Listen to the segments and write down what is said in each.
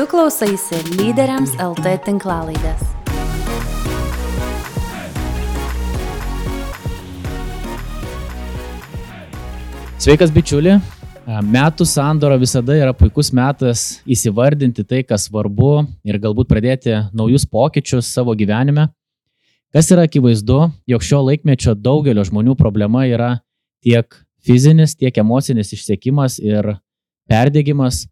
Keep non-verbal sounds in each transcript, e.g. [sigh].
Tu klausaisi lyderiams LT tinklalaidės. Sveikas bičiuli. Metų sandora visada yra puikus metas įsivardinti tai, kas svarbu ir galbūt pradėti naujus pokyčius savo gyvenime. Kas yra akivaizdu, jog šio laikmečio daugelio žmonių problema yra tiek fizinis, tiek emocinis išsiekimas ir perdėgymas.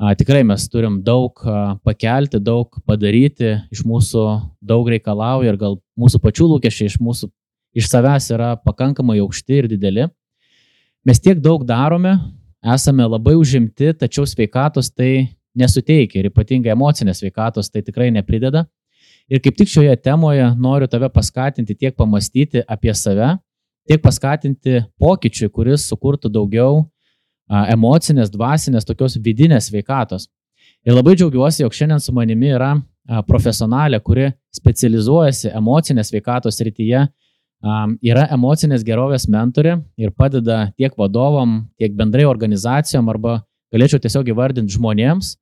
Tikrai mes turim daug pakelti, daug padaryti, iš mūsų daug reikalauja ir gal mūsų pačių lūkesčiai iš mūsų, iš savęs yra pakankamai aukšti ir dideli. Mes tiek daug darome, esame labai užimti, tačiau sveikatos tai nesuteikia ir ypatingai emocinės sveikatos tai tikrai neprideda. Ir kaip tik šioje temoje noriu tave paskatinti tiek pamastyti apie save, tiek paskatinti pokyčių, kuris sukurtų daugiau emocinės, dvasinės, tokios vidinės sveikatos. Ir labai džiaugiuosi, jog šiandien su manimi yra profesionalė, kuri specializuojasi emocinės sveikatos rytyje yra emocinės gerovės mentorė ir padeda tiek vadovam, tiek bendrai organizacijom arba galėčiau tiesiog įvardinti žmonėms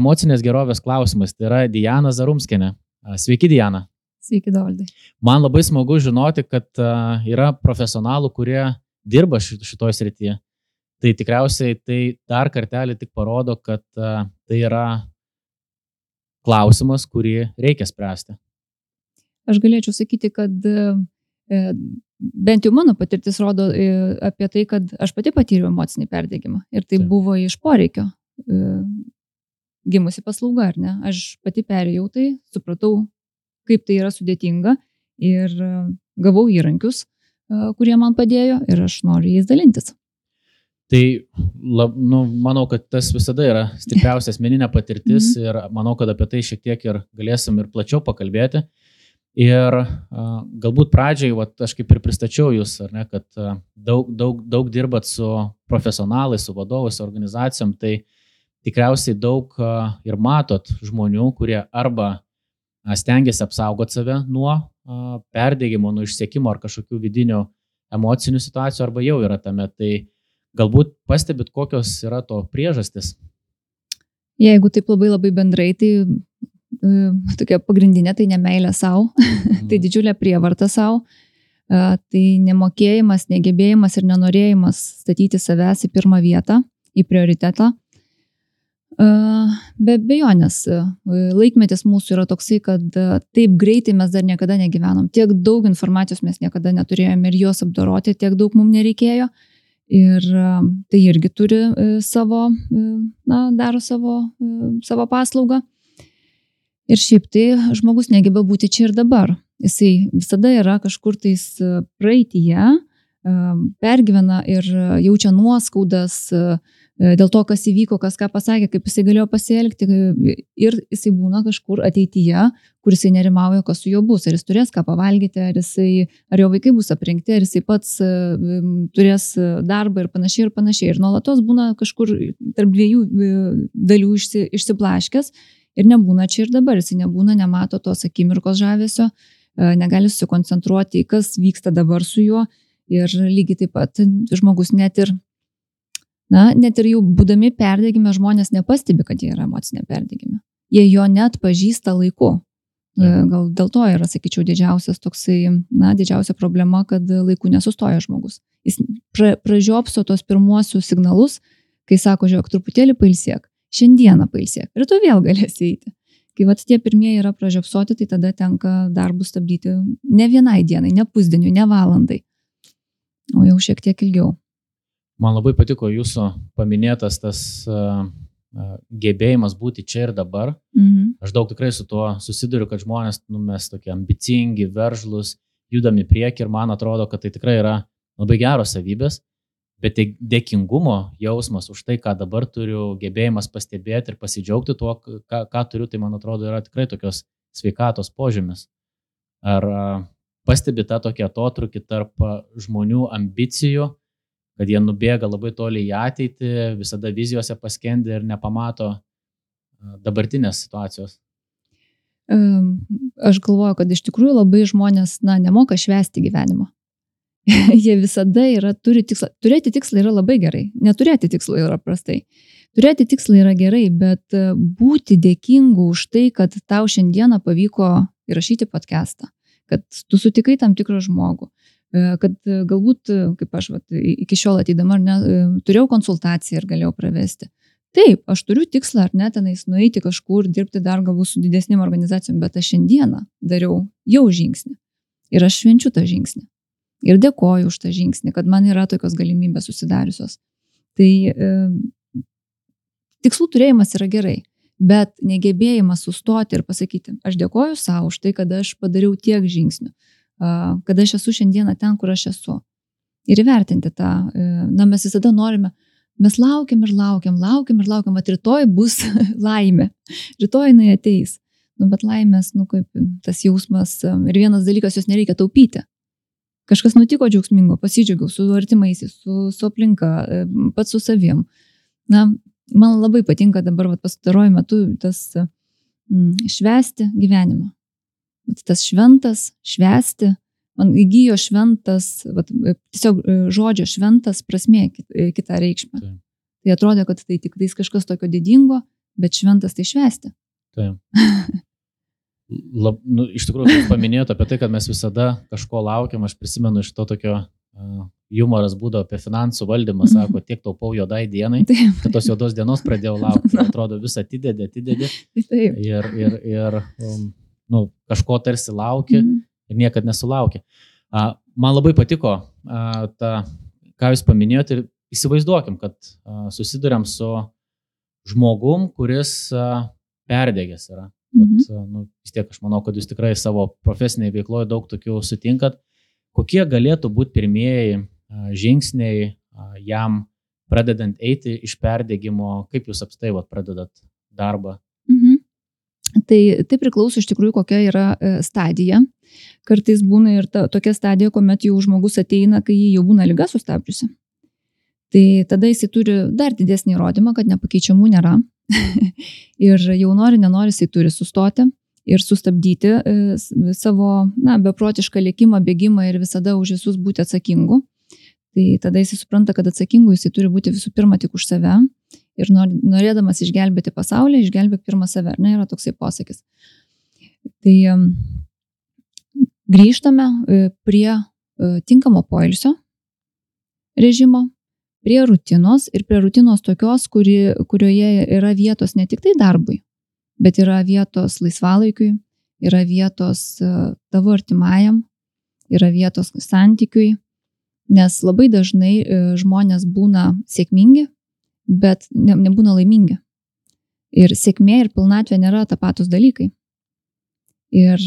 emocinės gerovės klausimais. Tai yra Diana Zarumskinė. Sveiki, Diana. Sveiki, Dovaldai. Man labai smagu žinoti, kad yra profesionalų, kurie dirba šitoje srityje. Tai tikriausiai tai dar kartelį tik parodo, kad tai yra klausimas, kurį reikia spręsti. Aš galėčiau sakyti, kad e, bent jau mano patirtis rodo e, apie tai, kad aš pati patyriau emocinį perdėgymą. Ir tai buvo iš poreikio e, gimusi paslauga, ar ne? Aš pati perėjau tai, supratau, kaip tai yra sudėtinga ir gavau įrankius, kurie man padėjo ir aš noriu jais dalintis. Tai lab, nu, manau, kad tas visada yra stipriausia asmeninė patirtis [laughs] mm -hmm. ir manau, kad apie tai šiek tiek ir galėsim ir plačiau pakalbėti. Uh, Ir a, galbūt pradžiai, va, aš kaip ir pristačiau jūs, ne, kad a, daug, daug, daug dirbat su profesionalais, su vadovais, su organizacijom, tai tikriausiai daug a, ir matot žmonių, kurie arba stengiasi apsaugoti save nuo perdėgymo, nuo išsiekimo ar kažkokių vidinių emocinių situacijų, arba jau yra tame. Tai galbūt pastebit, kokios yra to priežastis. Jeigu taip labai labai bendrai, tai tokia pagrindinė, tai nemailė savo, [laughs] mhm. tai didžiulė prievarta savo, tai nemokėjimas, negebėjimas ir nenorėjimas statyti savęs į pirmą vietą, į prioritetą. Be bejonės, laikmetis mūsų yra toksai, kad taip greitai mes dar niekada negyvenom, tiek daug informacijos mes niekada neturėjome ir jos apdoroti, tiek daug mums nereikėjo. Ir tai irgi turi savo, na, daro savo, savo paslaugą. Ir šiaip tai žmogus negeba būti čia ir dabar. Jisai visada yra kažkur tais e, praeitie, e, pergyvena ir jaučia nuoskaudas e, dėl to, kas įvyko, kas ką pasakė, kaip jisai galėjo pasielgti. Ir jisai būna kažkur ateityje, kur jisai nerimauja, kas su juo bus. Ar jis turės ką pavalgyti, ar, jisai, ar jo vaikai bus aprinkti, ar jisai pats turės darbą ir panašiai ir panašiai. Ir nuolatos būna kažkur tarp dviejų dalių išsi, išsiblaškęs ir nebūna čia ir dabar, jisai nebūna, nemato tos akimirkos žavesio, e, negali susikoncentruoti kas vyksta dabar su juo ir lygiai taip pat žmogus net ir, na, net ir jau būdami perdėgime žmonės nepastebi, kad jie yra emocinė perdėgime. Jie jo net pažįsta laiku. E, gal dėl to yra, sakyčiau, didžiausias toksai, na, didžiausia problema, kad laiku nesustoja žmogus. Jis pra, pražiopso tos pirmuosius signalus, kai sako, žiūrėk, truputėlį pailsiek šiandieną pailsėk, rytoj vėl galėsi eiti. Kai vat tie pirmieji yra pražiopsoti, tai tada tenka darbus stabdyti ne vienai dienai, ne pusdieniui, ne valandai, o jau šiek tiek ilgiau. Man labai patiko jūsų paminėtas tas gebėjimas būti čia ir dabar. Mhm. Aš daug tikrai su tuo susiduriu, kad žmonės, nu, mes tokie ambicingi, veržlus, judami prieki ir man atrodo, kad tai tikrai yra labai geros savybės bet dėkingumo jausmas už tai, ką dabar turiu, gebėjimas pastebėti ir pasidžiaugti tuo, ką, ką turiu, tai man atrodo yra tikrai tokios sveikatos požymis. Ar pastebi tą tokį atotrukį tarp žmonių ambicijų, kad jie nubėga labai toli į ateitį, visada vizijose paskendi ir nepamato dabartinės situacijos? Aš galvoju, kad iš tikrųjų labai žmonės, na, nemoka švęsti gyvenimo. [laughs] jie visada yra, turi tikslą. Turėti tikslą yra labai gerai, neturėti tikslo yra prastai. turėti tikslą yra gerai, bet e, būti dėkingu už tai, kad tau šiandieną pavyko įrašyti podcastą, kad tu sutikai tam tikrą žmogų, e, kad e, galbūt, kaip aš vat, iki šiol ateidama, ne, turėjau konsultaciją ir galėjau pravesti. Taip, aš turiu tikslą ar net tenais nueiti kažkur, dirbti dar galbūt su didesnėm organizacijom, bet aš šiandieną dariau jau žingsnį. Ir aš švenčiu tą žingsnį. Ir dėkoju už tą žingsnį, kad man yra tokios galimybės susidariusios. Tai e, tikslų turėjimas yra gerai, bet negebėjimas sustoti ir pasakyti, aš dėkoju savo už tai, kad aš padariau tiek žingsnių, kad aš esu šiandieną ten, kur aš esu. Ir įvertinti tą, e, na mes visada norime, Mes laukiam ir laukiam, laukiam ir laukiam, kad rytoj bus [laughs] laimė, rytoj jinai ateis. Nu, bet laimės, nu, kaip tas jausmas. Ir vienas dalykas, jos nereikia taupyti. Kažkas nutiko džiaugsmingo, pasidžiaugiau su artimaisiais, su, su aplinka, pats su savim. Na, man labai patinka dabar pastaruoju metu tas mm, švesti gyvenimą. Tas šventas, švesti, man įgyjo šventas, vat, tiesiog e, žodžio šventas prasmė e, kitą reikšmę. Taip. Tai atrodė, kad tai tik tais kažkas tokio didingo, bet šventas tai švesti. Taip. [laughs] Lab, nu, iš tikrųjų, paminėjote apie tai, kad mes visada kažko laukiam, aš prisimenu iš to tokio uh, humoras būdavo apie finansų valdymą, sako, tiek taupau juodai dienai, kad tos juodos dienos pradėjau laukti, [laughs] tai atrodo visą atidedė, atidedė. Taip. Ir, ir, ir um, nu, kažko tarsi lauki, mm ir niekada nesulaukė. Man labai patiko ta, ką jūs paminėjote ir įsivaizduokim, kad susidurėm su žmogum, kuris perdegęs yra. Mhm. Vat, nu, vis tiek aš manau, kad jūs tikrai savo profesinėje veikloje daug tokių sutinkat. Kokie galėtų būti pirmieji žingsniai jam pradedant eiti iš perdėgymo, kaip jūs apstai pradedat darbą? Mhm. Tai, tai priklauso iš tikrųjų, kokia yra e, stadija. Kartais būna ir ta, tokia stadija, kuomet jau žmogus ateina, kai jau būna lyga sustabdžiusi. Tai tada jisai turi dar didesnį įrodymą, kad nepakeičiamų nėra. [laughs] ir jau nori, nenori, jisai turi sustoti ir sustabdyti e, savo, na, beprotišką lėkimą, bėgimą ir visada už visus būti atsakingu. Tai tada jisai supranta, kad atsakingu jisai turi būti visų pirma tik už save ir norėdamas išgelbėti pasaulį, išgelbėk pirmą save, ar ne, yra toksai posakis. Tai grįžtame e, prie e, tinkamo poilsio režimo, prie rutinos ir prie rutinos tokios, kuri, kurioje yra vietos ne tik tai darbui, bet yra vietos laisvalaikiui, yra vietos e, tavo artimajam, yra vietos santykiui, nes labai dažnai žmonės būna sėkmingi, bet ne, nebūna laimingi. Ir sėkmė ir pilnatvė nėra tapatus dalykai. Ir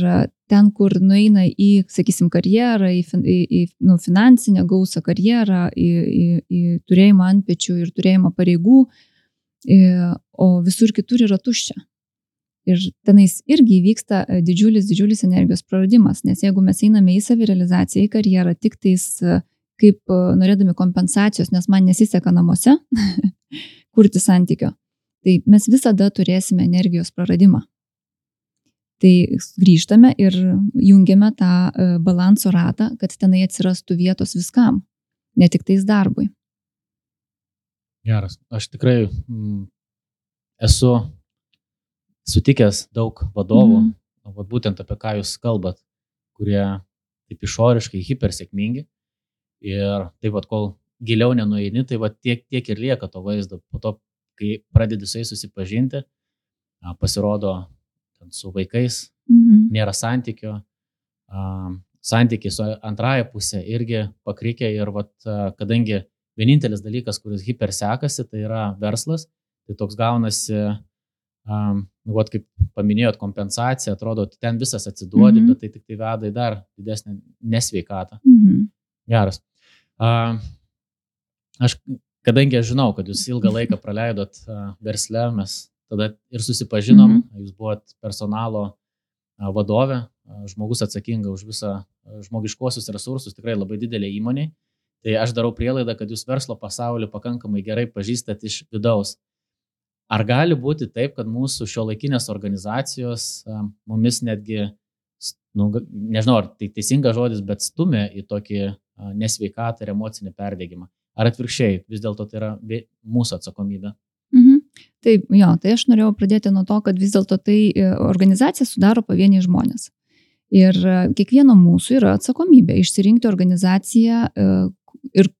ten, kur nueina į, sakysim, karjerą, į, į, į nu, finansinę gausą karjerą, į, į, į turėjimą ant pečių ir turėjimą pareigų, į, o visur kitur yra tuščia. Ir tenais irgi vyksta didžiulis, didžiulis energijos praradimas, nes jeigu mes einame į savirealizaciją, į karjerą tik tais kaip norėdami kompensacijos, nes man nesiseka namuose [laughs] kurti santykio, tai mes visada turėsime energijos praradimą. Tai grįžtame ir jungiame tą e, balanso ratą, kad tenai atsirastų vietos viskam, ne tik tais darbui. Geras. Aš tikrai mm, esu sutikęs daug vadovų, mm. vat būtent apie ką jūs kalbat, kurie taip išoriškai hipersėkmingi. Ir taip pat, kol giliau nenueini, tai va tiek, tiek ir lieka to vaizdo. Po to, kai pradedi su jais susipažinti, pasirodo su vaikais, mhm. nėra santykio, santykiai su antraja pusė irgi pakrikė ir vat, kadangi vienintelis dalykas, kuris hiper sekasi, tai yra verslas, tai toks gaunasi, um, vat, kaip paminėjot, kompensacija, atrodo, ten visas atsiduodi, mhm. bet tai tik tai veda į dar didesnį nesveikatą. Mhm. Geras. Aš, kadangi aš žinau, kad jūs ilgą laiką praleidot versle, mes tada ir susipažinom, mm -hmm. jūs buvot personalo vadovė, žmogus atsakinga už visą žmogiškuosius resursus, tikrai labai didelė įmonė. Tai aš darau prielaidą, kad jūs verslo pasaulį pakankamai gerai pažįstat iš vidaus. Ar gali būti taip, kad mūsų šio laikinės organizacijos mumis netgi, nu, nežinau, ar tai teisingas žodis, bet stumia į tokį nesveikatą ir emocinį perdėgymą? Ar atvirkščiai, vis dėlto tai yra mūsų atsakomybė? Mhm. Taip, jo, tai aš norėjau pradėti nuo to, kad vis dėlto tai e, organizacija sudaro pavieniai žmonės. Ir e, kiekvieno mūsų yra atsakomybė išsirinkti organizaciją e, ir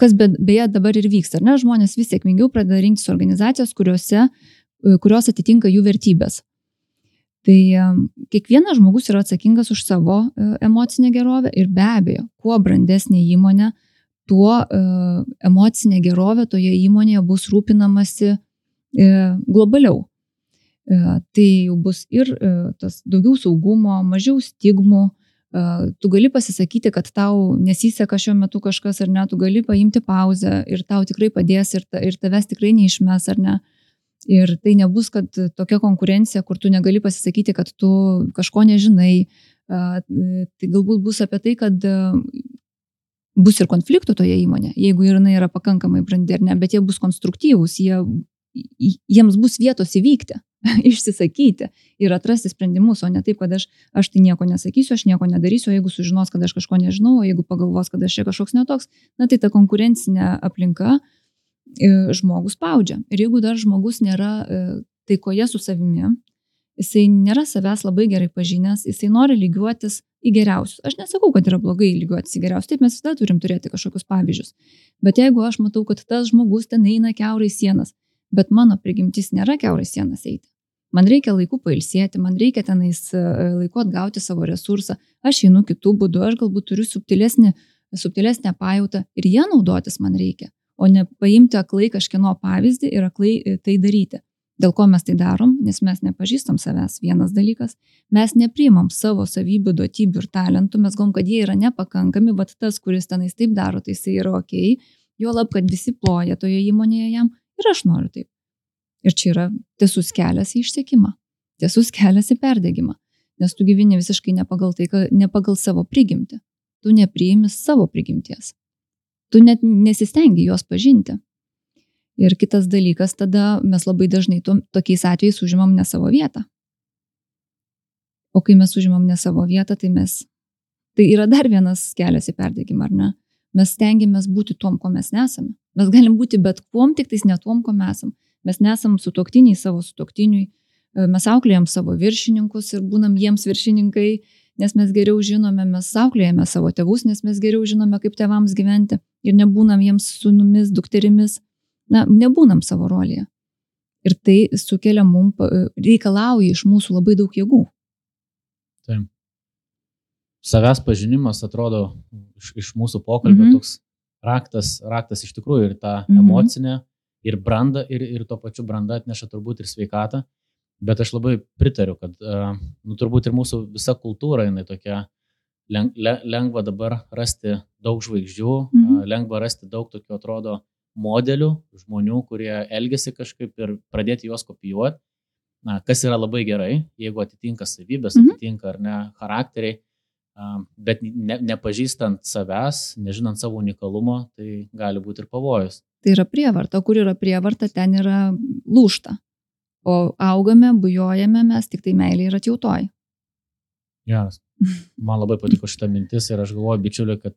kas be, beje dabar ir vyksta, ar ne, žmonės vis sėkmingiau pradeda rinktis organizacijas, kuriuose, kurios atitinka jų vertybės. Tai kiekvienas žmogus yra atsakingas už savo emocinę gerovę ir be abejo, kuo brandesnė įmonė, tuo emocinė gerovė toje įmonėje bus rūpinamasi E, globaliau. E, tai jau bus ir e, tas daugiau saugumo, mažiau stigmų, tu gali pasisakyti, kad tau nesiseka šiuo metu kažkas ar ne, tu gali paimti pauzę ir tau tikrai padės ir, ta, ir tavęs tikrai neišmes ar ne. Ir tai nebus, kad tokia konkurencija, kur tu negali pasisakyti, kad tu kažko nežinai. Tai galbūt bus apie tai, kad bus ir konfliktų toje įmonėje, jeigu ir jinai yra pakankamai brandi ar ne, bet jie bus konstruktyvūs, jie jiems bus vietos įvykti, [laughs] išsisakyti ir atrasti sprendimus, o ne taip, kad aš, aš tai nieko nesakysiu, aš nieko nedarysiu, o jeigu sužinos, kad aš kažko nežinau, o jeigu pagalvos, kad aš čia kažkoks netoks, na tai ta konkurencinė aplinka e, žmogus spaudžia. Ir jeigu dar žmogus nėra e, taikoje su savimi, jisai nėra savęs labai gerai pažinęs, jisai nori lygiuotis į geriausius. Aš nesakau, kad yra blogai lygiuotis į geriausius, taip mes visada turim turėti kažkokius pavyzdžius. Bet jeigu aš matau, kad tas žmogus ten eina keurai sienas, bet mano prigimtis nėra keurai sienas eiti. Man reikia laiku pailsėti, man reikia tenais e, laiku atgauti savo resursą, aš einu kitų būdų, aš galbūt turiu subtilesnį, subtilesnę pajūtą ir jie naudotis man reikia, o ne paimti aklai kažkieno pavyzdį ir aklai e, tai daryti. Dėl ko mes tai darom, nes mes nepažįstam savęs. Vienas dalykas, mes nepriimam savo savybių, duotybių ir talentų, mes galvom, kad jie yra nepakankami, bet tas, kuris tenais taip daro, tai jisai yra ok, jo lab, kad visi ploja toje įmonėje jam, Ir aš noriu taip. Ir čia yra tiesus kelias į išsiekimą, tiesus kelias į perdėgymą, nes tu gyveni visiškai ne pagal, tai, ne pagal savo prigimtį. Tu nepriimi savo prigimties. Tu net nesistengi jos pažinti. Ir kitas dalykas, tada mes labai dažnai to, tokiais atvejais užimam ne savo vietą. O kai mes užimam ne savo vietą, tai mes. Tai yra dar vienas kelias į perdėgymą, ar ne? Mes stengiamės būti tom, ko mes nesame. Mes galim būti bet kuom, tik tais ne tom, ko mes esam. Mes nesam sutoktiniai savo sutoktiniui, e, mes auklėjam savo viršininkus ir būnam jiems viršininkai, nes mes geriau žinome, mes auklėjame savo tėvus, nes mes geriau žinome, kaip tėvams gyventi ir nebūnam jiems sunumis, dukterimis, na, nebūnam savo rolėje. Ir tai sukelia mums, e, reikalauja iš mūsų labai daug jėgų. Taip savęs pažinimas atrodo iš, iš mūsų pokalbio mm -hmm. toks raktas, raktas iš tikrųjų ir tą mm -hmm. emocinę, ir brandą, ir, ir tuo pačiu brandą atneša turbūt ir sveikatą. Bet aš labai pritariu, kad, nu, turbūt ir mūsų visa kultūra, jinai tokia lengva dabar rasti daug žvaigždžių, mm -hmm. Lengva rasti daug tokių, atrodo, modelių, žmonių, kurie elgesi kažkaip ir pradėti juos kopijuoti. Na, kas yra labai gerai, jeigu atitinka savybės, -hmm. atitinka ar ne charakteriai, Bet ne, nepažįstant savęs, nežinant savo unikalumo, tai gali būti ir pavojus. Tai yra prievarta, kur yra prievarta, ten yra lūšta. O augame, bujojame mes tik tai meilė ir atjautoj. Geras. Man labai patiko šitą mintis ir aš galvoju, bičiuliu, kad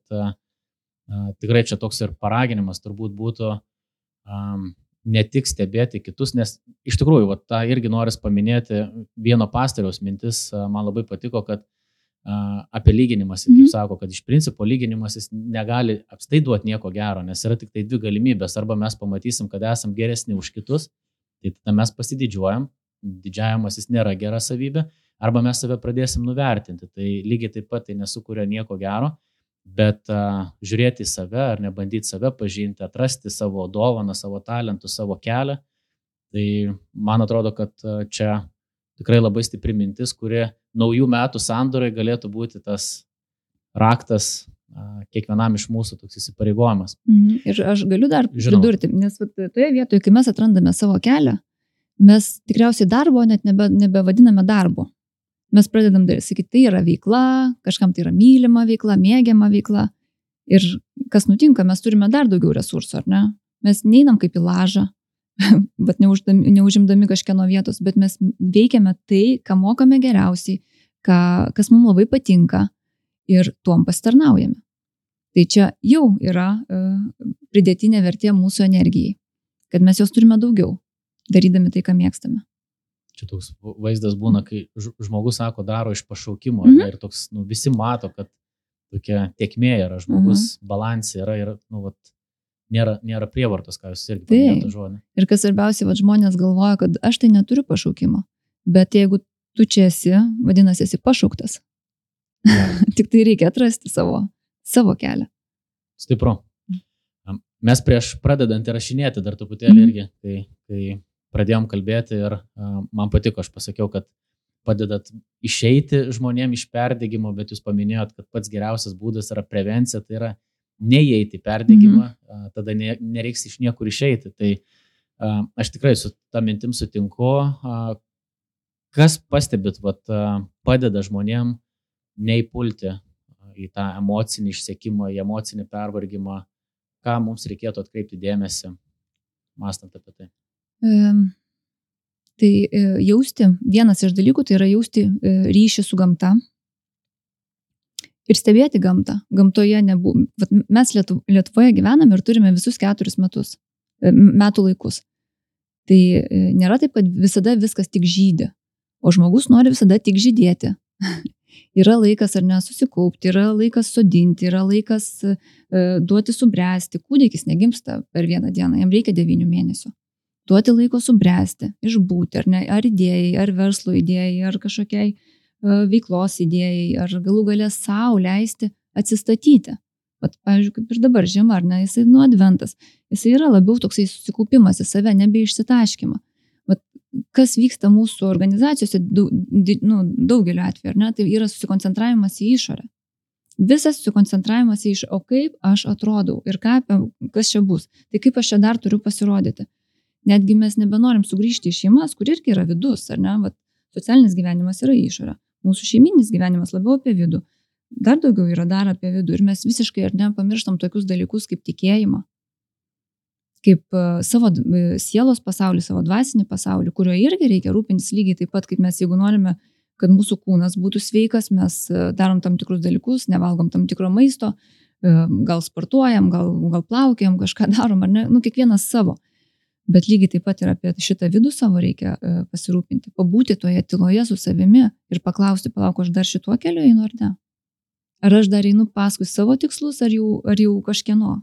tikrai čia toks ir paraginimas turbūt būtų um, ne tik stebėti kitus, nes iš tikrųjų, va, tą irgi noris paminėti, vieno pastoriaus mintis uh, man labai patiko, kad apie lyginimąsi, kaip mhm. sako, kad iš principo lyginimasis negali apstai duoti nieko gero, nes yra tik tai dvi galimybės. Arba mes pamatysim, kad esam geresni už kitus, tai tada mes pasididžiuojam, didžiavimasis nėra gera savybė, arba mes save pradėsim nuvertinti. Tai lygiai taip pat tai nesukuria nieko gero, bet uh, žiūrėti į save ar nebandyti save pažinti, atrasti savo dovaną, savo talentų, savo kelią, tai man atrodo, kad uh, čia tikrai labai stipri mintis, kuri naujų metų sandorai galėtų būti tas raktas kiekvienam iš mūsų toks įsipareigojimas. Mhm. Ir aš galiu dar Žinoma. pridurti, nes toje vietoje, kai mes atrandame savo kelią, mes tikriausiai darbo net nebe, nebevadiname darbu. Mes pradedam daryti, sakyti, tai yra veikla, kažkam tai yra mylima veikla, mėgiama veikla. Ir kas nutinka, mes turime dar daugiau resursų, ar ne? Mes neinam kaip į lažą, [laughs] bet neuždami, neužimdami kažkieno vietos, bet mes veikiame tai, ką mokame geriausiai, ką, kas mums labai patinka ir tuom pasitarnaujame. Tai čia jau yra uh, pridėtinė vertė mūsų energijai, kad mes jos turime daugiau. darydami tai, ką mėgstame. Čia toks vaizdas būna, kai žmogus sako, daro iš pašaukimo Mhm. mhm. ir toks, nu, visi mato, kad tokia tiekmė yra, žmogus mhm. balansė yra ir, nu, vat, nėra, nėra prievartos, ką jūs irgi paminėjote žodį. Ir kas svarbiausia, vad žmonės galvoja, kad aš tai neturiu pašaukimo. Bet jeigu tu čia esi, vadinasi, esi pašauktas. [laughs] Tik tai reikia atrasti savo, savo kelią. Stipru. Mes prieš pradedant įrašinėti dar truputėlį Mhm. irgi, kai, kai pradėjom kalbėti ir man patiko, aš pasakiau, kad padedat išeiti žmonėm iš perdėgymo, bet jūs paminėjot, kad pats geriausias būdas yra prevencija, tai yra neįeiti į perdėgymą, mhm. uh, tada ne, nereiks iš niekur išeiti. Tai aš tikrai su tą mintim sutinku. Kas pastebit, vat, padeda žmonėm neįpulti į tą emocinį išsiekimą, į emocinį pervargimą, ką mums reikėtų atkreipti dėmesį, mąstant apie tai. Tai jausti, vienas iš dalykų tai yra jausti e, ryšį su gamta ir stebėti gamtą. Gamtoje vat mes Lietu- Lietuvoje gyvename ir turime visus keturis metus, e, metų laikus. Tai e, nėra taip, kad visada viskas tik žydė, o žmogus nori visada tik žydėti. [laughs] yra laikas ar ne susikaupti, yra laikas sodinti, yra laikas e, duoti subręsti. Kūdikis negimsta per vieną dieną, jam reikia devynių mėnesių duoti laiko subręsti, išbūti, ar, ne, ar idėjai, ar verslo idėjai, ar kažkokiai uh, veiklos idėjai, ar galų galę savo leisti atsistatyti. Vat, pavyzdžiui, kaip ir dabar žiema, ar ne, jisai nu adventas, jisai yra labiau toksai susikaupimas į save, nebe išsitaškymą. Vat, kas vyksta mūsų organizacijose, daug, nu, daugeliu atveju, ar ne, tai yra susikoncentravimas į išorę. Visas susikoncentravimas į išorę, o kaip aš atrodau ir ką, kas čia bus, tai kaip aš čia dar turiu pasirodyti netgi mes nebenorim sugrįžti į šeimas, kur irgi yra vidus, ar ne, Vat, socialinis gyvenimas yra išorė, mūsų šeiminis gyvenimas labiau apie vidų, dar daugiau yra dar apie vidų. Ir mes visiškai ar ne pamirštam tokius dalykus kaip tikėjimą, kaip uh, savo uh, sielos pasaulį, savo dvasinį pasaulį, kurio irgi reikia rūpintis lygiai taip pat, kaip mes, jeigu norime, kad mūsų kūnas būtų sveikas, mes uh, darom tam tikrus dalykus, nevalgom tam tikro maisto, gal sportuojam, gal, gal plaukiam, kažką darom, ar ne, nu kiekvienas savo. Bet lygiai taip pat ir apie šitą vidų savo reikia uh, pasirūpinti, pabūti toje tyloje su savimi ir paklausti, palauk, aš dar šituo keliu einu ar ne. Ar aš dar einu paskui savo tikslus, ar jau, ar jau kažkieno.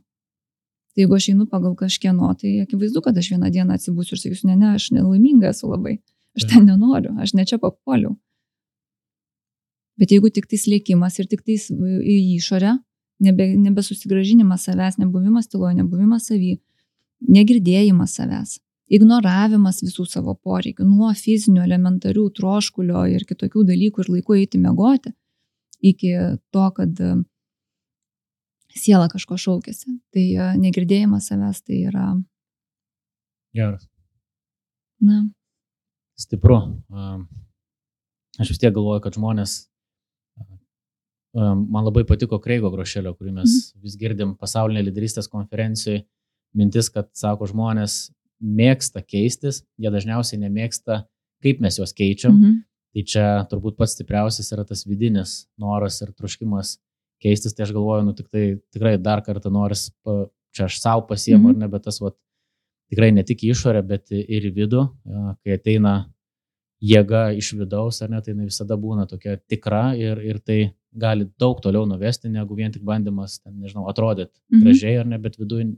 Tai jeigu aš einu pagal kažkieno, tai akivaizdu, kad aš vieną dieną atsibūsiu ir sakysiu, ne, ne, aš nelaiminga esu labai, aš ten nenoriu, aš ne čia papuoliau. Bet jeigu tik tai slėkimas ir tik tai į išorę, nebe, nebesusigražinimas savęs, nebuvimas tyloje, nebuvimas savy, negirdėjimas savęs, ignoravimas visų savo poreikių, nuo fizinių, elementarių troškulio ir kitokių dalykų ir laiku eiti mėgoti, iki to, kad siela kažko šaukėsi. Tai negirdėjimas savęs tai yra. Geras. Na. Stipru. Aš vis tiek galvoju, kad žmonės man labai patiko Kreigo Grošelio, kurį mes mhm. vis girdim pasaulinė lyderystės konferencijoje. Mintis, kad, sako, žmonės mėgsta keistis, jie dažniausiai nemėgsta, kaip mes juos keičiam. Mhm. Tai čia turbūt pats stipriausias yra tas vidinis noras ir troškimas keistis. Tai aš galvoju, nu tik tai tikrai dar kartą noris, čia aš savo pasiemu mhm. ar ne, bet tas vat, tikrai ne tik į išorę, bet ir į vidų, kai ateina jėga iš vidaus, ar ne, tai visada būna tokia tikra ir, ir tai gali daug toliau nuvesti, negu vien tik bandymas, ten, nežinau, atrodyti mhm. gražiai ar ne, bet viduje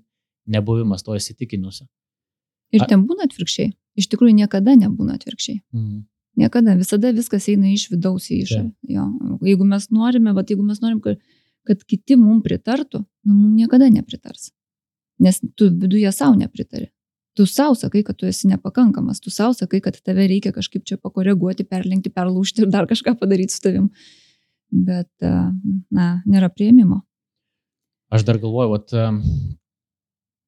nebuvimas to įsitikinusi. Ir ten būna atvirkščiai. Iš tikrųjų niekada nebūna atvirkščiai. Mhm. Niekada, visada viskas eina iš vidaus į išorę. Jeigu mes norime, bet jeigu mes norim, kad, kad kiti mums pritartų, nu, mums niekada nepritars. Nes tu viduje savo nepritari. Tu savo sakai, kad tu esi nepakankamas, tu savo sakai, kad tave reikia kažkaip čia pakoreguoti, perlenkti, perlūšti ir dar kažką padaryti su tavim. Bet, na, nėra prieimimo. Aš dar galvoju, vat,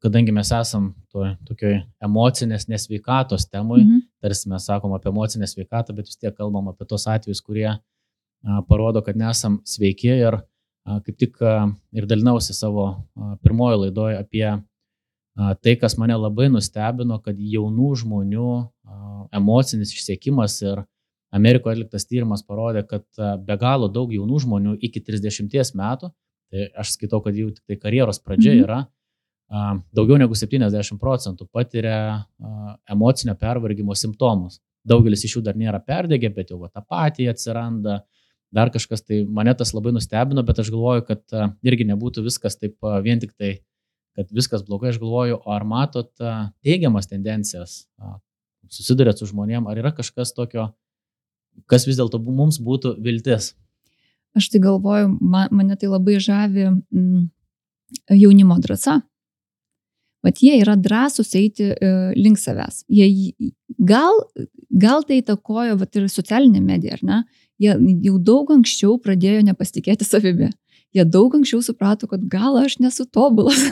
kadangi mes esam to, tokioj emocinės nesveikatos temui, mhm. tarsi mes sakom apie emocinę sveikatą, bet vis tiek kalbam apie tos atvejus, kurie a, parodo, kad nesam sveiki ir a, kaip tik a, ir dalinausi savo a, pirmojo laidoje apie a, tai, kas mane labai nustebino, kad jaunų žmonių a, emocinis išsiekimas ir Amerikoje atliktas tyrimas parodė, kad a, be galo daug jaunų žmonių iki 30 metų, tai aš skaitau, kad jų tik tai karjeros pradžia mhm. yra, daugiau negu 70 procentų patiria emocinio pervargimo simptomus. Daugelis iš jų dar nėra perdegę, bet jau ta patija atsiranda, dar kažkas, tai mane tas labai nustebino, bet aš galvoju, kad irgi nebūtų viskas taip vien tik tai, kad viskas blogai, aš galvoju, ar matot teigiamas tendencijas, susidurėt su žmonėm, ar yra kažkas tokio, kas vis dėlto mums būtų viltis? Aš tai galvoju, man, mane tai labai žavi mm, jaunimo drąsa. Vat jie yra drąsūs eiti e, link savęs. Jie, gal, gal tai įtakojo vat, ir socialinė medija, ar ne? Jie jau daug anksčiau pradėjo nepasitikėti savimi. Jie daug anksčiau suprato, kad gal aš nesu tobulas.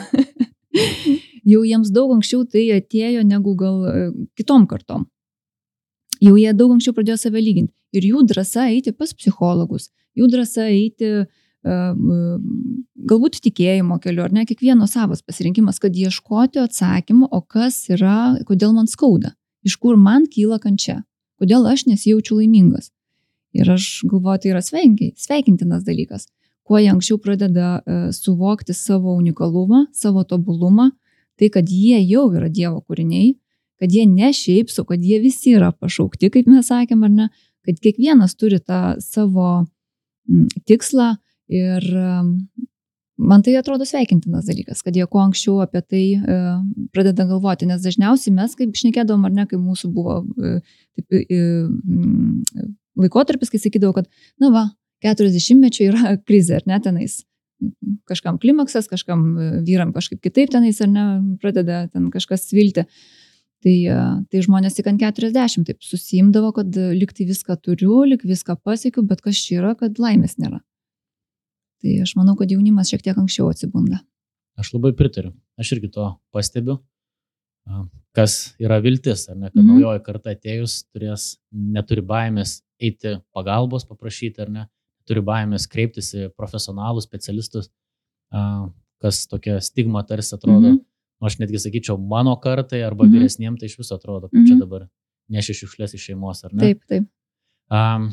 [laughs] jau jiems daug anksčiau tai atėjo negu gal e, kitom kartom. Jau jie daug anksčiau pradėjo save lyginti. Ir jų drąsa eiti pas psichologus, jų drąsa eiti uh, galbūt tikėjimo keliu, ar ne, kiekvieno savas pasirinkimas, kad ieškoti atsakymų, o kas yra, kodėl man skauda, iš kur man kyla kančia, kodėl aš nesijaučiu laimingas. Ir aš galvoju, tai yra sveikintinas dalykas. Kuo jie anksčiau pradeda suvokti savo unikalumą, savo tobulumą, tai kad jie jau yra Dievo kūriniai, kad jie ne šiaip su, kad jie visi yra pašaukti, kaip mes sakėm, ar ne, kad kiekvienas turi tą savo tikslą, Ir man tai atrodo sveikintinas dalykas, kad jie kuo anksčiau apie tai e, pradeda galvoti, nes dažniausiai mes, kaip šnekėdavom, ar ne, kai mūsų buvo e, taip, e, laikotarpis, kai sakydavau, kad, na va, 40 mečių yra krizė, ar ne tenais. Kažkam klimaksas, kažkam vyram kažkaip kitaip tenais, ar ne, pradeda ten kažkas svilti. Tai, tai žmonės tik ant 40 taip susimdavo, kad liktai viską turiu, lik viską pasiekiu, bet kas čia yra, kad laimės nėra. Tai aš manau, kad jaunimas šiek tiek anksčiau atsibunda. Aš labai pritariu. Aš irgi to pastebiu. Kas yra viltis, ar ne, kad mm -hmm. naujoji karta atėjus turės, neturi baimės eiti pagalbos paprašyti, ar ne, turi baimės kreiptis į profesionalus, specialistus, kas tokia stigma tarsi atrodo. Mm -hmm. Aš netgi sakyčiau, mano kartai arba mm -hmm. vyresniem tai iš viso atrodo, kaip mm -hmm. čia mhm. dabar neši šiukšlės iš šeimos, ar ne? Taip, taip. Um,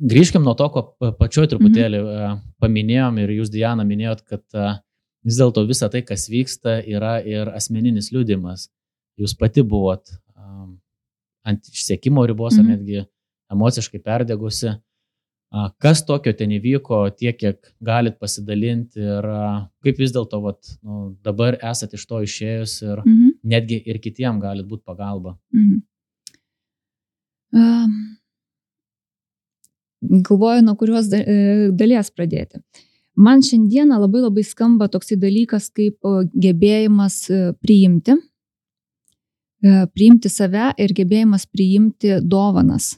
grįžkim nuo to, ko pačioj truputėlį mhm. paminėjom ir jūs, Diana, minėjot, kad vis dėlto visa tai, kas vyksta, yra ir asmeninis liūdimas. Jūs pati buvot ant išsiekimo ribos mhm. ar netgi emociškai perdegusi. Kas tokio ten įvyko, tiek, kiek galit pasidalinti ir kaip vis dėlto nu, dabar esate iš to išėjus ir mhm. netgi ir kitiem galit būti pagalba. Mhm. Um galvoju, nuo kurios e, dalies pradėti. Man šiandieną labai labai skamba toksai dalykas kaip gebėjimas e, priimti, e, priimti save ir gebėjimas priimti dovanas.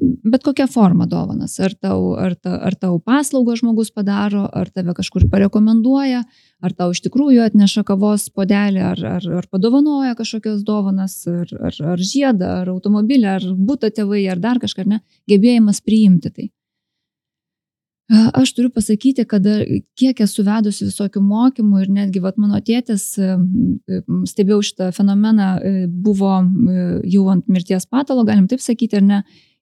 Bet kokia forma dovanas. Ar tau, ar, ta, ar tau paslaugą žmogus padaro, ar tave kažkur parekomenduoja, ar tau iš tikrųjų atneša kavos podelį, ar, ar, ar padovanoja kažkokias dovanas, ar, ar, ar žiedą, ar automobilį, ar būtų tėvai, ar dar kažką, ar ne. Gebėjimas priimti tai. Aš turiu pasakyti, kad kiek esu vedusi visokių mokymų ir netgi vat, mano tėtis, stebėjau šitą fenomeną, buvo jau ant mirties patalo, galim taip sakyti, ar ne,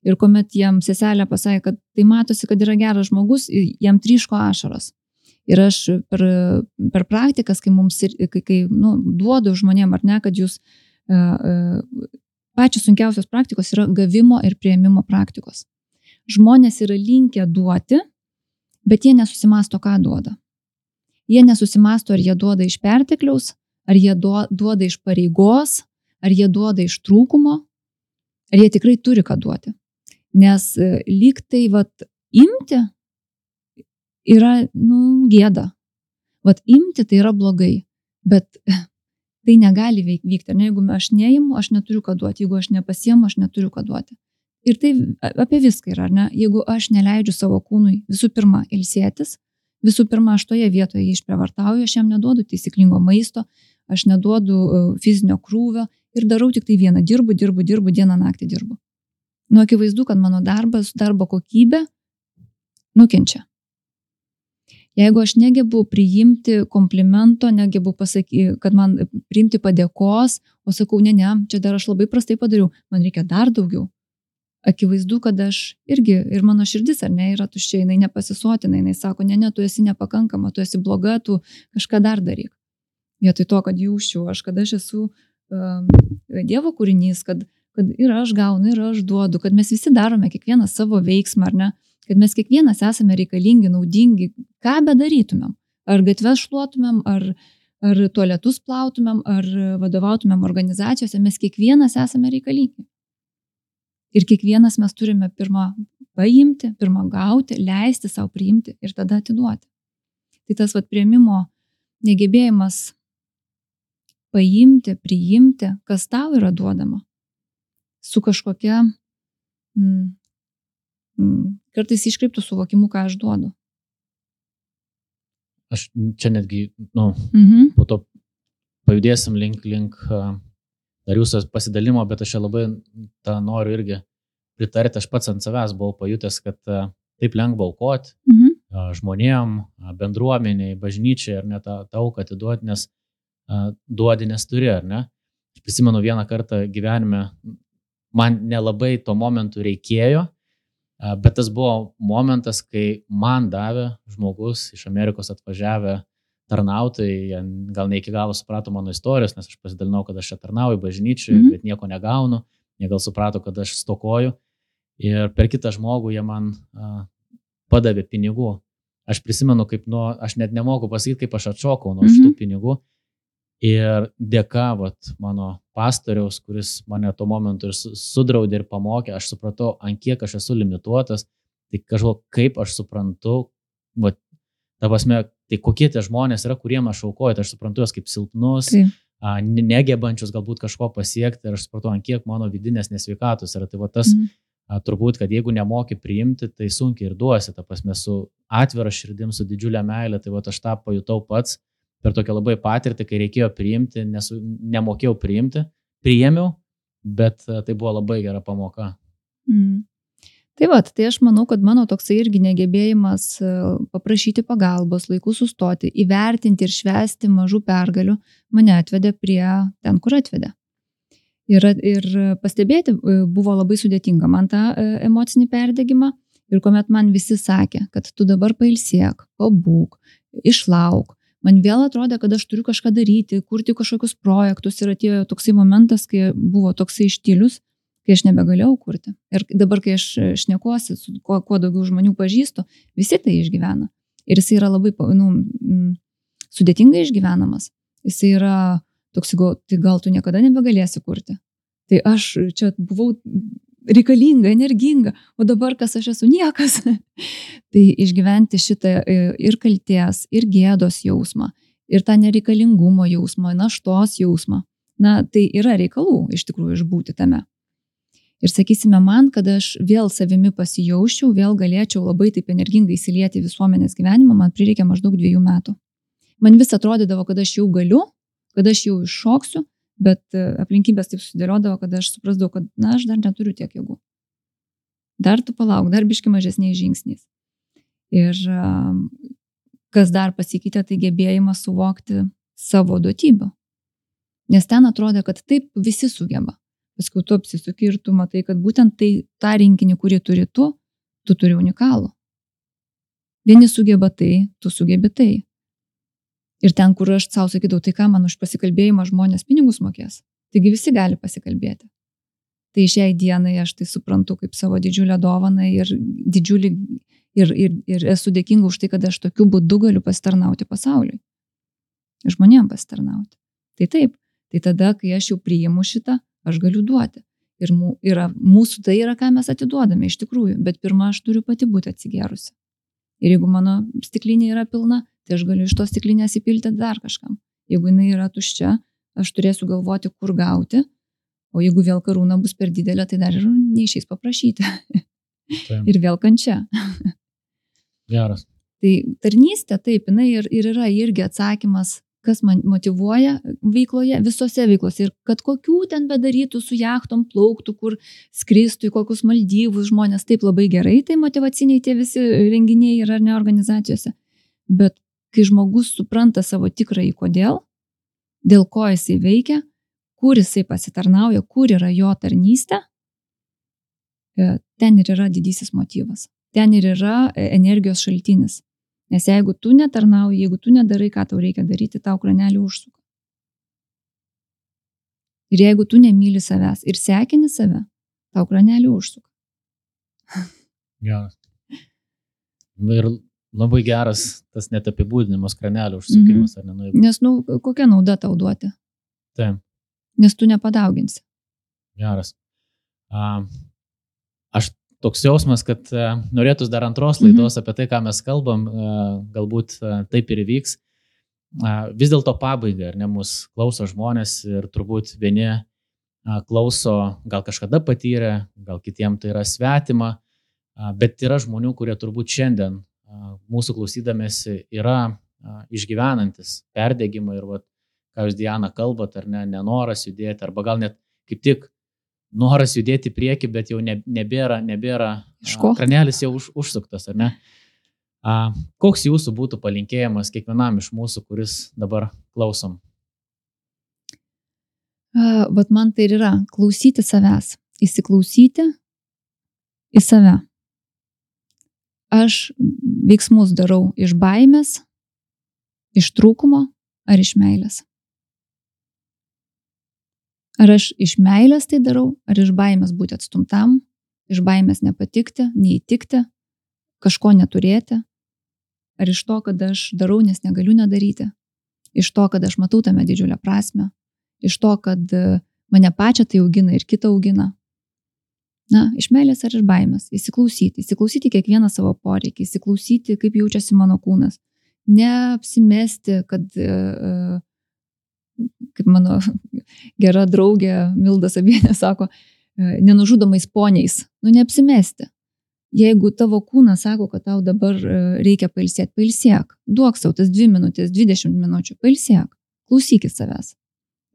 Ir kuomet jam seselė pasakė, kad tai matosi, kad yra geras žmogus, jam tryško ašaros. Ir aš per, per praktikas, kai mums, kai, kai nu, duodu žmonėm ar ne, kad jūs uh, pačios sunkiausios praktikos yra gavimo ir prieimimo praktikos. Žmonės yra linkę duoti, bet jie nesusimasto, ką duoda. Jie nesusimasto, ar jie duoda iš pertekliaus, ar jie duoda iš pareigos, ar jie duoda iš trūkumo, ar jie tikrai turi ką duoti. Nes e, lyg tai, vat, imti yra, nu, gėda. Vat, imti tai yra blogai, bet [laughs] tai negali vykti. Ne, jeigu aš neimu, aš neturiu ką duoti. Jeigu aš nepasiemu, aš neturiu ką duoti. Ir tai apie viską yra, ne? Jeigu aš neleidžiu savo kūnui visų pirma ilsėtis, visų pirma, aš toje vietoje jį išprievartauju, aš jam neduodu taisyklingo maisto, aš neduodu e, fizinio krūvio ir darau tik tai vieną, dirbu, dirbu, dirbu, dieną naktį dirbu. Nu, akivaizdu, kad mano darbas, darbo kokybė nukenčia. Jeigu aš negebu priimti komplimento, negebu pasakyti, kad man priimti padėkos, o sakau, ne, ne, čia dar aš labai prastai padariau, man reikia dar daugiau. Akivaizdu, kad aš irgi, ir mano širdis, ar ne, yra tuščia, jinai nepasisotina, jinai sako, ne, ne, tu esi nepakankama, tu esi bloga, tu kažką dar daryk. Vietoj to, kad jausčiau aš, kad aš esu um, Dievo kūrinys, kad, kad ir aš gaunu, ir aš duodu, kad mes visi darome kiekvieną savo veiksmą, ar ne, kad mes kiekvienas esame reikalingi, naudingi, ką bedarytumėm. Ar gatves šluotumėm, ar, ar tualetus plautumėm, ar vadovautumėm organizacijose, mes kiekvienas esame reikalingi. Ir kiekvienas mes turime pirmą paimti, pirmą gauti, leisti savo priimti ir tada atiduoti. Tai tas vad prieimimo negebėjimas paimti, priimti, kas tau yra duodama, su kažkokia mm, mm, kartais iškreiptų suvokimu, ką aš duodu. Aš čia netgi, nu, Mhm. po to pajudėsim link, link dar jūsų pasidalimo, bet aš čia labai tą noriu irgi pritarti. Aš pats ant savęs buvau pajutęs, kad taip lengva aukoti Mhm. žmonėm, bendruomeniai, bažnyčiai ar net tą auką atiduoti, nes duodi, nes turi, ar ne? Aš prisimenu vieną kartą gyvenime, man nelabai tuo momentu reikėjo, bet tas buvo momentas, kai man davė žmogus iš Amerikos atvažiavę tarnautojai, gal ne iki galo suprato mano istorijos, nes aš pasidalinau, kad aš čia tarnauju bažnyčiui, mm. -hmm. bet nieko negaunu, jie gal suprato, kad aš stokoju ir per kitą žmogų jie man a, padavė pinigų. Aš prisimenu, kaip nuo, aš net nemoku pasakyti, kaip aš atšokau nuo Mhm. šitų pinigų. Ir dėka vat, mano pastoriaus, kuris mane tuo momentu ir su- sudraudė ir pamokė, aš supratau, ant kiek aš esu limituotas, tai kažkaip kaip aš suprantu, vat, ta prasme, tai kokie tie žmonės yra, kuriem aš aukoju, tai aš suprantu juos kaip silpnus, Taip. a, ne- negebančius galbūt kažko pasiekti ir aš supratau, ant kiek mano vidinės nesveikatos yra. Tai va tas, Mhm. a, turbūt, kad jeigu nemoki priimti, tai sunkiai ir duosi, ta prasme, su atvira širdim, su didžiulė meilė, tai va aš tą pajutau pats per tokią labai patirtį, kai reikėjo priimti, nes nemokėjau priimti, priėmiau, bet a, tai buvo labai gera pamoka. Mm. Tai va, tai aš manau, kad mano toksai irgi negebėjimas e, paprašyti pagalbos, laiku sustoti, įvertinti ir švesti mažų pergalių mane atvedė prie ten, kur atvedė. Ir, ir pastebėti e, buvo labai sudėtinga man tą e, emocinį perdegimą. Ir kuomet man visi sakė, kad tu dabar pailsėk, pabūk, išlauk, man vėl atrodė, kad aš turiu kažką daryti, kurti kažkokius projektus ir atėjo toksai momentas, kai buvo toksai ištilius, kai aš nebegalėjau kurti. Ir dabar, kai aš šnekuosi, su kuo, kuo daugiau žmonių pažįstu, visi tai išgyvena. Ir jis yra labai nu, sudėtingai išgyvenamas. Jis yra toks, tai gal tu niekada nebegalėsi kurti. Tai aš čia buvau reikalinga, energinga, o dabar kas aš esu niekas. [laughs] tai išgyventi šitą e, ir kalties, ir gėdos jausmą, ir tą nereikalingumo jausmą, naštos jausmą. Na, tai yra reikalų iš tikrųjų išbūti tame. Ir sakysime man, kad aš vėl savimi pasijaučiau, vėl galėčiau labai taip energingai įsilieti visuomenės gyvenimą, man prireikė maždaug dviejų metų. Man vis atrodydavo, kad aš jau galiu, kad aš jau iššoksiu, bet e, aplinkybės taip sudėliodavo, kad aš suprasdavau, kad, na, aš dar neturiu tiek jėgų. Dar tu palauk, dar biški mažesniais žingsniais. Ir kas dar pasikeitė, tai gebėjimas suvokti savo duotybę. Nes ten atrodė, kad taip visi sugeba. Paskui tu apsisuki ir tu matai, kad būtent tai tą rinkinį, kurį turi tu, tu turi unikalų. Vieni sugeba tai, tu sugebi tai. Ir ten, kur aš savo sakydavau, tai ką man už pasikalbėjimą žmonės pinigus mokės. Taigi visi gali pasikalbėti. Tai šiai dienai aš tai suprantu kaip savo didžiulę dovaną ir, didžiulį, ir, ir, ir esu dėkinga už tai, kad aš tokiu būdu galiu pasitarnauti pasauliui. Žmonėm pasitarnauti. Tai taip, tai tada, kai aš jau priimu šitą, aš galiu duoti. Ir mū, yra, mūsų tai yra, ką mes atiduodame iš tikrųjų, bet pirmą aš turiu pati būti atsigerusi. Ir jeigu mano stiklinė yra pilna, tai aš galiu iš tos stiklinės įpilti dar kažkam. Jeigu jinai yra tuščia, aš turėsiu galvoti, kur gauti, o jeigu vėl karūna bus per didelė, tai dar ir neišės paprašyti. Taip. ir vėl kančia. Geras. Tai tarnystė, taip, jinai ir, ir yra irgi atsakymas, kas man motivuoja veikloje, visose veiklose. Ir kad kokių ten bedarytų su jachtom plauktų, kur skristų į kokius maldyvus žmonės, taip labai gerai, tai motivaciniai tie visi renginiai yra ne organizacijose. Bet kai žmogus supranta savo tikrąjį kodėl, dėl ko jisai veikia, kur jisai pasitarnauja, kur yra jo tarnystė, e, ten ir yra didysis motyvas. Ten ir yra e, energijos šaltinis. Nes jeigu tu netarnauji, jeigu tu nedarai, ką tau reikia daryti, tau kranelį užsuka. Ir jeigu tu nemyli savęs ir sekini save, tau kranelį užsuk. Geras. [laughs] Ir labai geras tas net apibūdinimas kranelio užsukimas, Mhm. ar ne? Nu, jeigu- Nes, nu, kokia nauda tau duoti? Taip, Nes tu nepadauginsi. geras. A, aš toks jausmas, kad a, norėtus dar antros Mhm. laidos apie tai, ką mes kalbam, a, galbūt a, taip ir įvyks. A, vis dėlto pabaiga, ar ne, mus klauso žmonės ir turbūt vieni klauso, gal kažkada patyrė, gal kitiems tai yra svetima, bet yra žmonių, kurie turbūt šiandien mūsų klausydamėsi yra išgyvenantis perdėgymą ir, vat, ką jūs Diana kalbat, ar ne, nenoras judėti, arba gal net kaip tik noras judėti į priekį, bet jau ne, nebėra, nebėra, Iš ko? kranelis jau už, užsuktas, ar ne? A, koks jūsų būtų palinkėjimas kiekvienam iš mūsų, kuris dabar klausom? Vat man tai ir yra klausyti savęs, įsiklausyti į save. Aš veiksmus darau iš baimės, iš trūkumo ar iš meilės. Ar aš iš meilės tai darau, ar iš baimės būti atstumtam, iš baimės nepatikti, neįtikti, kažko neturėti, ar iš to, kad aš darau, nes negaliu nedaryti, iš to, kad aš matau tame didžiulę prasme, iš to, kad e, mane pačią tai augina ir kitą augina. Na, iš meilės ar iš baimės. Įsiklausyti, įsiklausyti kiekvieną savo poreikį, įsiklausyti, kaip jaučiasi mano kūnas. Neapsimesti, kad, e, kaip mano gera draugė Milda Sabienė sako, e, nenužudomais poniais. Nu, neapsimesti. Jeigu tavo kūnas sako, kad tau dabar e, reikia pailsėti, pailsėk. Duok savo tas 2 minutės, 20 minučių, pailsėk. Klausykit savęs.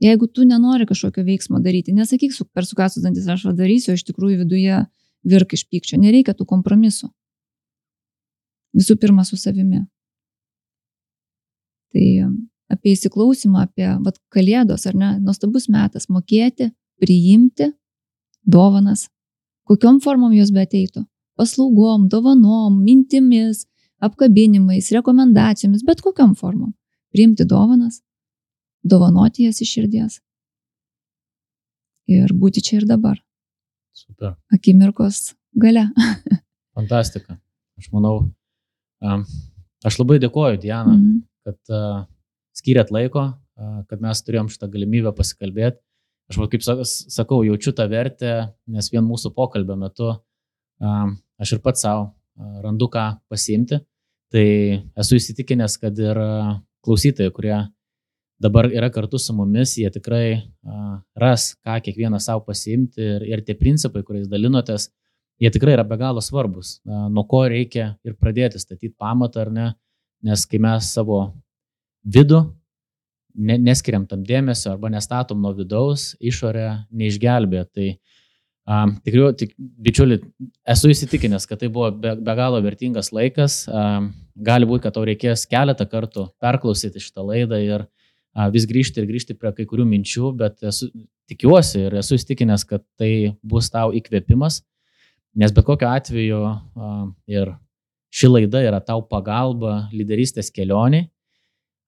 Jeigu tu nenori kažkokio veiksmo daryti, nesakyk su, per sukasus dantis aš va darysiu, o iš tikrųjų viduje virk iš pykčio. Nereikia tų kompromisų. Visų pirma su savimi. Tai apie įsiklausimą, apie vat, kalėdos ar ne, nuostabus metas mokėti, priimti dovanas, kokiom formom jos beteitų. Paslaugom, dovanom, mintimis, apkabinimais, rekomendacijomis, bet kokiom formom. Priimti dovanas, dovanoti jas iš širdies. Ir būti čia ir dabar, Super. akimirkos gale. [laughs] Fantastika. Aš manau, aš labai dėkoju, Diana, Mhm. kad uh, skiriat laiko, kad mes turėjom šitą galimybę pasikalbėti. Aš, kaip sa- sakau, jaučiu tą vertę, nes vien mūsų pokalbio metu aš ir pats savo randu ką pasiimti. Tai esu įsitikinęs, kad ir klausytojai, kurie dabar yra kartu su mumis, jie tikrai ras, ką kiekvienas savo pasiimti ir, ir tie principai, kuriais dalinotės, jie tikrai yra be galo svarbus. Nuo ko reikia ir pradėti statyti pamatą ar ne, nes kai mes savo vidų ne, neskiriam tam dėmesio arba nestatom nuo vidaus, išorė neišgelbė. Tai um, tikrai, tik, bičiuli, esu įsitikinęs, kad tai buvo be, be galo vertingas laikas. Um, gali būti, kad tau reikės keletą kartų perklausyti šitą laidą ir uh, vis grįžti ir grįžti prie kai kurių minčių, bet esu, tikiuosi ir esu įsitikinęs, kad tai bus tau įkvėpimas, nes bet kokiu atveju uh, ir ši laida yra tau pagalba lyderystės kelioniai.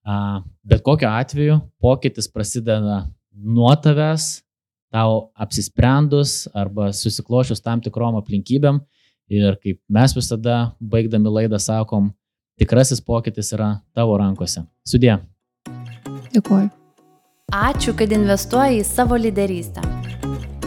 A, Bet kokiu atveju pokytis prasideda nuo tavęs, tau apsisprendus arba susiklošius tam tikrom aplinkybėm. Ir kaip mes visada baigdami laidą sakom, tikrasis pokytis yra tavo rankose. Sudė. Dėkuoju. Ačiū, kad investuoji į savo lyderystę.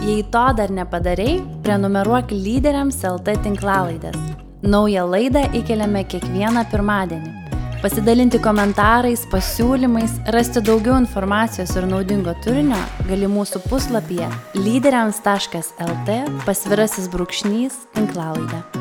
Jei to dar nepadarai, prenumeruok lyderiams LT tinklalaidės. Naują laidą įkeliame kiekvieną pirmadienį. Pasidalinti komentarais, pasiūlymais, rasti daugiau informacijos ir naudingo turinio gali mūsų puslapyje lyderiams.lt pasvirasis brūkšnys tinklalaidė.